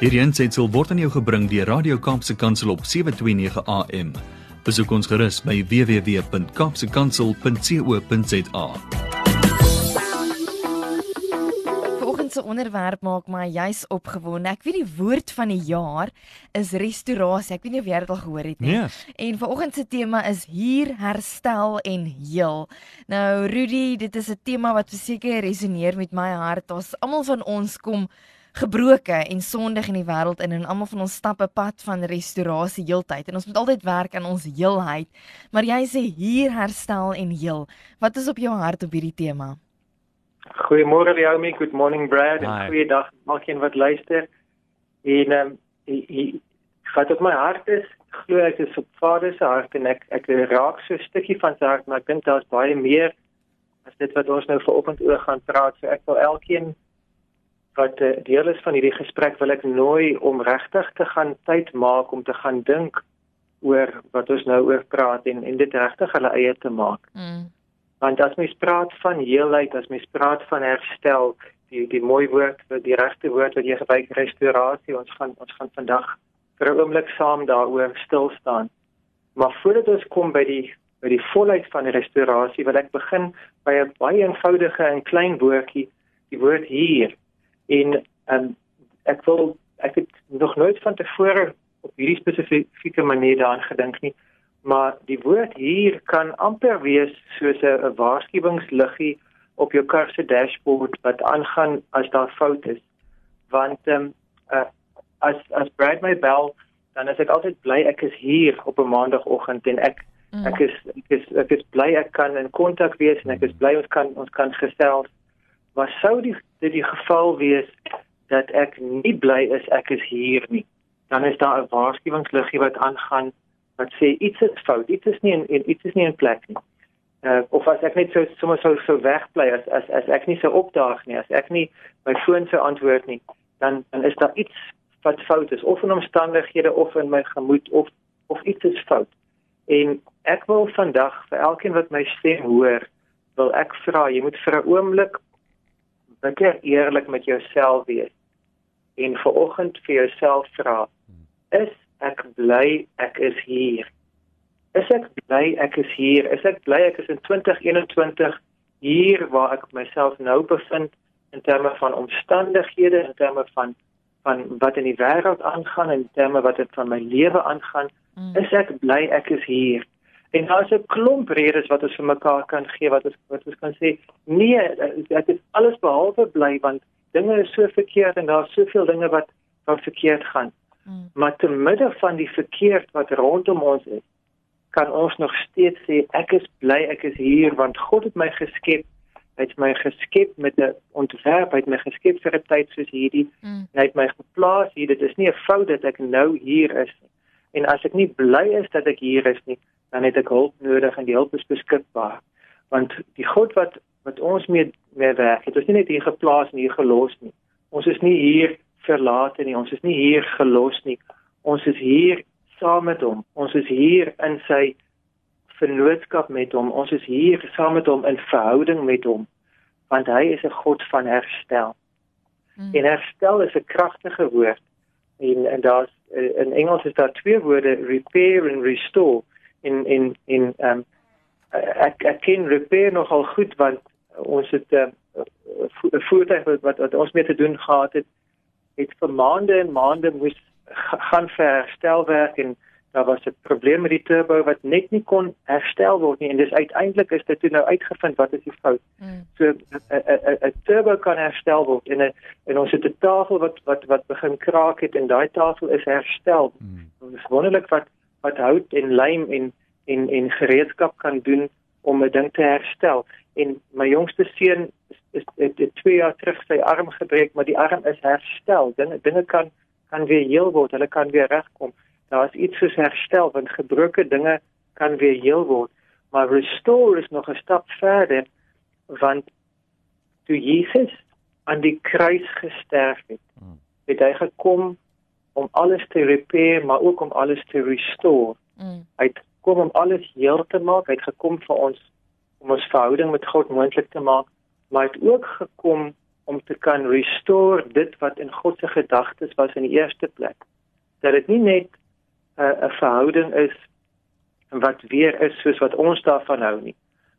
Hierdie aanseit word aan jou gebring deur Radio Kaapse Kansel op 7:29 AM. Besoek ons gerus by www.kapsekansel.co.za. Vanoggend se onderwerp maak my juis opgewonde. Ek weet die woord van die jaar is restaurasie. Ek weet nie of jy dit al gehoor het nie. Nee. En vanoggend se tema is hier herstel en heel. Nou Rudy, dit is 'n tema wat verseker resoneer met my hart. Ons almal van ons kom gebroke en sondig in die wêreld in en almal van ons stap 'n pad van restaurasie heeltyd en ons moet altyd werk aan ons heelheid. Maar jy sê hier herstel en heel. Wat is op jou hart op hierdie tema? Goeiemôre Naomi, good morning Brad Hi. en goeiedag alkeen wat luister. En ehm um, wat op my hart is, glo ek is op Vader se hart en ek ek raak so 'n stukkie van sy hart, maar ek dink daar's baie meer as dit wat ons nou vanoggend oor gaan praat. So ek wil elkeen wat uh, deel is van hierdie gesprek wil ek nooi om regtig te gaan tyd maak om te gaan dink oor wat ons nou oor praat en en dit regtig hulle eie te maak. Mm. Want as mens praat van heelheid, as mens praat van herstel, die die mooi woord, die regte woord wat jy gebruik, restaurasie, ons gaan ons gaan vandag vir 'n oomblik saam daaroor stil staan. Maar voordat ons kom by die by die volheid van die restaurasie, wil ek begin by 'n baie eenvoudige en klein woordjie, die woord hier. En um, ek wil ek het nog nooit van tevore op hierdie spesifieke manier daaraan gedink nie maar die woord hier kan amper wees soos 'n waarskuwingsliggie op jou kar se dashboard wat aangaan as daar fout is. Want ehm um, uh, as as Brad my bel, dan is ek altyd bly ek is hier op 'n maandagooggend en ek Mm. ek is ek is ek is bly ek kan in kontak wees en ek is bly ons kan ons kan gesels. Maar sou die dit die geval wees dat ek nie bly is ek is hier nie, dan is daar 'n waarskuwingsliggie wat aangaan wat sê iets is fout, iets is nie in iets is nie in plek nie. Uh, of as ek net so sommer sou so wegbly as as as ek nie sou opdaag nie, as ek nie my foon sou antwoord nie, dan dan is daar iets wat fout is of in omstandighede of in my gemoed of of iets is fout. En ek wil vandag vir elkeen wat my stem hoor, wil ek vra, jy moet vir 'n oomblik bitter eerlik met jouself wees en vir oggend vir jouself vra, is ek bly ek is hier? Is ek bly ek is hier? Is ek bly ek is in 2021 hier waar ek myself nou bevind in terme van omstandighede, in terme van van wat in die wêreld aangaan, in terme wat dit van my lewe aangaan, Mm. is ek bly ek is hier? En daar's 'n klomp redes wat ons vir mekaar kan gee wat ons wat ons kan sê, nee, ek is alles behalwe bly want dinge is so verkeerd en daar's soveel dinge wat wat verkeerd gaan. Mm. Maar te midde van die verkeerd wat rondom ons is, kan ons nog steeds sê ek is bly ek is hier want God het my geskep. Hy het my geskep met 'n ontwerp, hy het my geskep vir 'n tyd soos hierdie. Mm. Hy het my geplaas hier. Dit is nie 'n fout dat ek nou hier is nie. En as ek nie bly is dat ek hier is nie, dan het ek hulp nodig en die hulp is beskikbaar. Want die God wat wat ons mee mee werk, het ons nie net hier geplaas en hier gelos nie. Ons is nie hier verlate nie. Ons is nie hier gelos nie. Ons is hier saam met hom. Ons is hier in sy vennootskap met hom. Ons is hier saam met hom in verhouding met hom. Want hy is 'n God van herstel. Mm. En herstel is 'n kragtige woord. En en daar's in Engels is daar twee woorde repair en restore. In in in ehm um, ek ek ken repair nogal goed want ons het 'n uh, vo voertuig wat, wat wat ons mee te doen gehad het het vir maande en maande moes gaan vir herstelwerk en daar was 'n probleem met die turbo wat net nie kon herstel word nie en dis uiteindelik is dit toe nou uitgevind wat is die fout. Mm. So 'n turbo kan herstel word en 'n en ons het 'n tafel wat wat wat begin kraak het en daai tafel is herstel. Hmm. Dit is wonderlik wat wat hout en lijm en en en gereedskap kan doen om 'n ding te herstel. En my jongste seun is, is het, het 2 jaar terug sy arm gebreek, maar die arm is herstel. Dinge dinge kan kan weer heel word, hulle kan weer regkom. Daar is iets soos herstel, want gebroke dinge kan weer heel word. Maar restore is nog 'n stap verder want toe Jesus aan die kruis gesterf het, Mm. het hy gekom om alles te repair, maar ook om alles te restore. Mm. Hy het gekom om alles heel te maak. Hy het gekom vir ons om ons verhouding met God moontlik te maak, maar hy het ook gekom om te kan restore dit wat in God se gedagtes was in die eerste plek. Dat dit nie net 'n uh, 'n verhouding is wat weer is soos wat ons daarvan hou nie,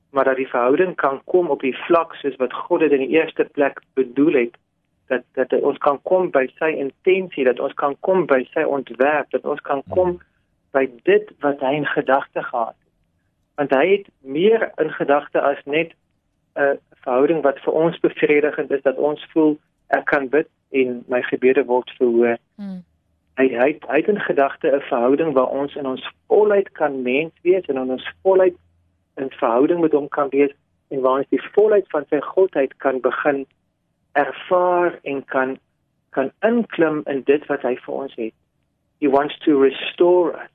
maar dat die verhouding kan kom op die vlak soos wat God dit in die eerste plek bedoel het dat dat ons kan kom by sy intensie dat ons kan kom by sy ontwerp dat ons kan kom by dit wat hy in gedagte gehad het. Want hy het meer in gedagte as net 'n verhouding wat vir ons bevredigend is dat ons voel ek kan bid en my gebede word verhoor. Hmm. hy hy hy het in gedagte 'n verhouding waar ons in ons volheid kan mens wees en in ons volheid in verhouding met hom kan wees en waar ons die volheid van sy godheid kan begin ervaar en kan kan inklim in dit wat hy vir ons het. He wants to restore us.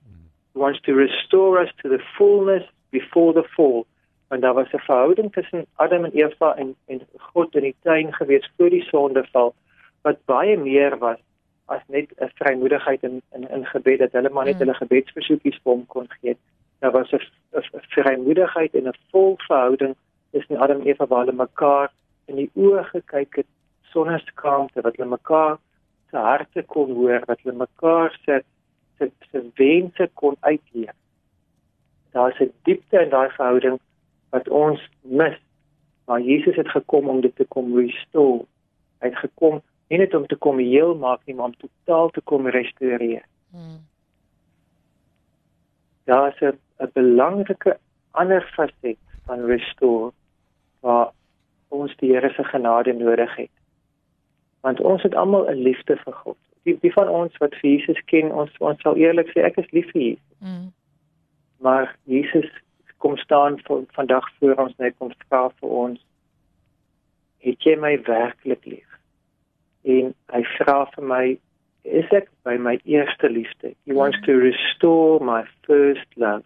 He wants to restore us to the fullness before the fall. Want daar was 'n verhouding tussen Adam en Eva en en God in die tuin gewees voor die sondeval wat baie meer was as net 'n vrymoedigheid in in in gebed dat hulle maar net mm. hulle gebedsversoekies vir hom kon gee. Daar was 'n vrymoedigheid en 'n vol verhouding tussen Adam en Eva waar hulle mekaar in die oë gekyk het sonder skaamte wat hulle mekaar se harte kon hoor wat hulle mekaar se se se wense kon uitleef. Daar's 'n diepte in daai verhouding wat ons mis. Maar Jesus het gekom om dit te kom restore. Hy het gekom nie net om te kom heel maak nie, maar om totaal te kom restoreer. Hmm. Daar's 'n 'n belangrike ander faset van restore waar ons die Here se genade nodig het. Want ons het almal 'n liefde vir God. Die die van ons wat vir Jesus ken, ons ons sal eerlik sê ek is lief vir Jesus. Mm. Maar Jesus kom staan van vandag voor ons net kom vra vir ons het jy my werklik lief? En hy vra vir my is ek by my eerste liefde? He wants to restore my first love.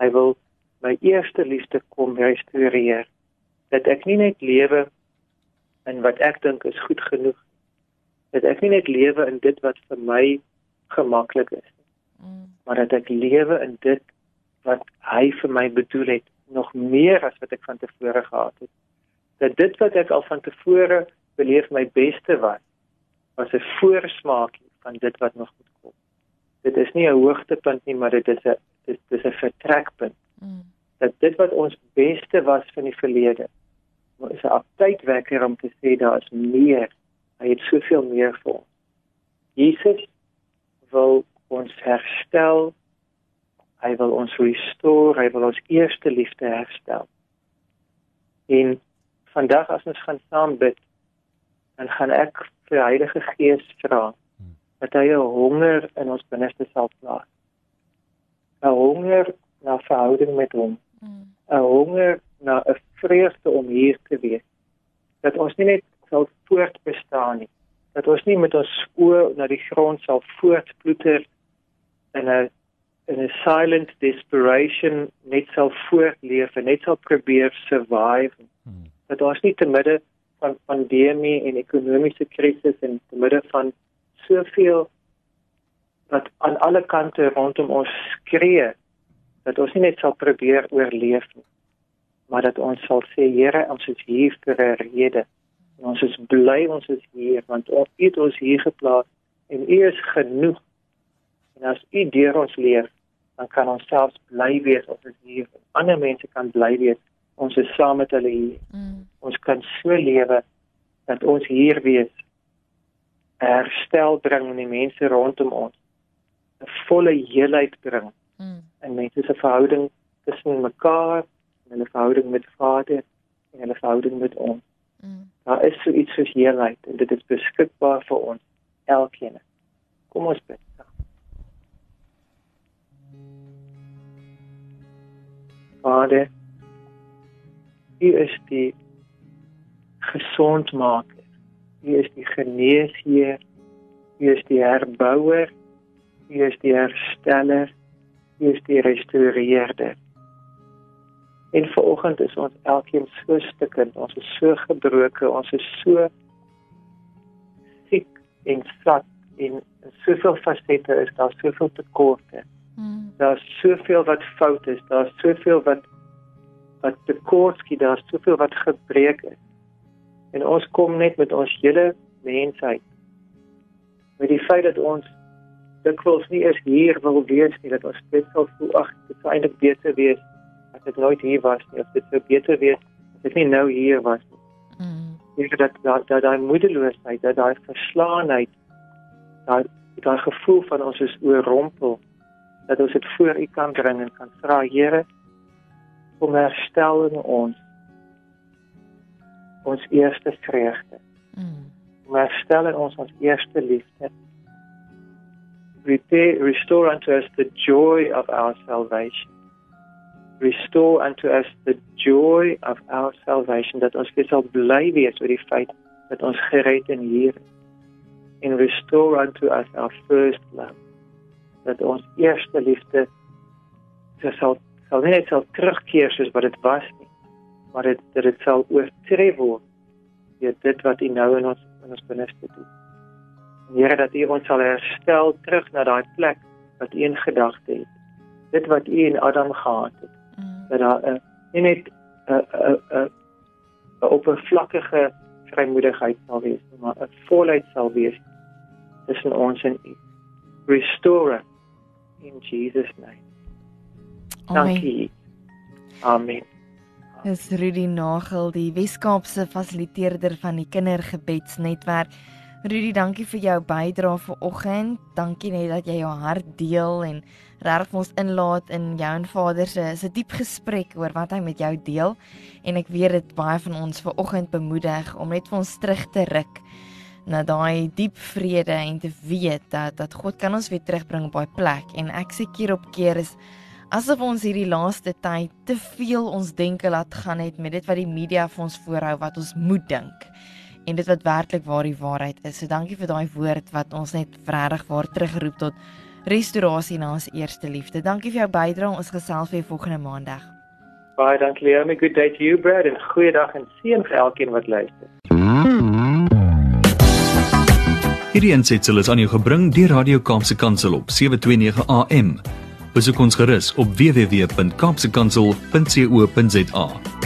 Hy wil my eerste liefde kom restoreer dat ek nie net lewe in wat ek dink is goed genoeg dat ek nie net lewe in dit wat vir my gemaklik is mm. maar dat ek lewe in dit wat hy vir my bedoel het nog meer as wat ek van tevore gehad het. Dat dit wat ek al van tevore beleef my beste was was 'n voorsmaak van dit wat nog moet kom. Dit is nie 'n hoogtepunt nie maar dit is 'n dit is 'n vertrekpunt. Mm dat dit wat ons beste was van die verlede is 'n aptydwekker om te sê daar is meer. Hy het soveel meer vir ons. Jesus wil ons herstel. Hy wil ons restore, hy wil ons eerste liefde herstel. En vandag as ons gaan saam bid, dan gaan ek vir die Heilige Gees vra dat hy 'n honger in ons binneste sal plaas. 'n Honger na verhouding met hom 'n honger na 'n vreugde om hier te wees. Dat ons nie net sal voortbestaan nie. Dat ons nie met ons oë na die grond sal voortploeter in 'n in 'n silent desperation net sal voortleef en net sal probeer survive. Hmm. Dat ons nie te midde van pandemie en ekonomiese krisis en te midde van soveel wat aan alle kante rondom ons skree dat ons nie net sal probeer oorleef nie maar dat ons sal sê Here ons is hier vir 'n rede. En ons is bly ons is hier want U het ons hier geplaas en U is genoeg. En as U deur ons leef dan kan ons selfs bly wees. Of ons hier ander mense kan bly wees. Ons is saam met hulle hier. Mm. ons kan so lewe dat ons hier wees herstel bring in die mense rondom ons 'n volle heelheid bring. Mm en mense se verhouding tussen mekaar en hulle verhouding met Vader en hulle verhouding met ons. Mm. Daar is so iets soos heelheid en dit is beskikbaar vir ons elkeen. Kom ons bid. Vader, U is die gesondmaker. U is die geneesheer. U is die herbouer. U is die hersteller. Is die restoreerder. En vanoggend is ons elkeen so stukkend, ons is so gebroken, ons is so siek en sat en soveel fasette is daar soveel tekorte. Mm. Daar's soveel wat fout is, daar's soveel wat wat tekortskiet, daar's soveel wat gebreek is. En ons kom net met ons hele mensheid. Met die feit dat ons dikwels nie eens hier wil wees nie, dat ons net sal voel ag, dit sou eintlik beter wees as dit nooit hier was nie, of dit sou beter wees as dit nie nou hier was nie. Mm. Ek dat dat dat daai moedeloosheid, dat daai verslaanheid, daai daai gevoel van ons is oorrompel, dat ons dit voor U kan bring en kan vra Here om herstel in ons ons eerste vreugde. Mm. Om herstel in ons ons eerste liefde. Repair, restore unto us the joy of our salvation. Restore unto us the joy of our salvation dat ons weer sal bly wees oor die feit dat ons gered en hier en restore unto us our first love dat ons eerste liefde sal sal nie net sal terugkeer soos wat dit was nie maar dit dit sal oortref word deur dit wat U nou in ons in ons binneste doen. Here dat U ons sal herstel terug na daai plek wat U in gedagte het. Dit wat U in Adam gehad het. Mm. Dat daar 'n nie net 'n 'n 'n 'n oppervlakkige vrymoedigheid sal wees, maar 'n volheid sal wees tussen ons en U. Restore in Jesus name. Dankie. Amen. Dis Rudy Nagel, die Weskaapse fasiliteerder van die Kindergebedsnetwerk. Rudy, dankie vir jou bydrae vanoggend. Dankie net dat jy jou hart deel en regtig ons inlaat in jou en Vader se se diep gesprek oor wat hy met jou deel. En ek weet dit baie van ons vanoggend bemoedig om net vir ons terug te ruk na daai diep vrede en te weet dat dat God kan ons weer terugbring op daai plek en ek sê keer op keer is asof ons hierdie laaste tyd te veel ons denke laat gaan het met dit wat die media vir ons voorhou wat ons moet dink en dit wat werklik waar die waarheid is. So dankie vir daai woord wat ons net regtig waar teruggeroep tot restaurasie na ons eerste liefde. Dankie vir jou bydrae. Ons gesels weer volgende maandag. Baie dankie. Have a good day to you, Brad, en goeiedag en seën vir elkeen wat luister. Hierdie ensitsel is aan jou gebring deur Radio Kaapse Kansel op 729 AM. Besoek ons gerus op www.kaapsekansel.co.za.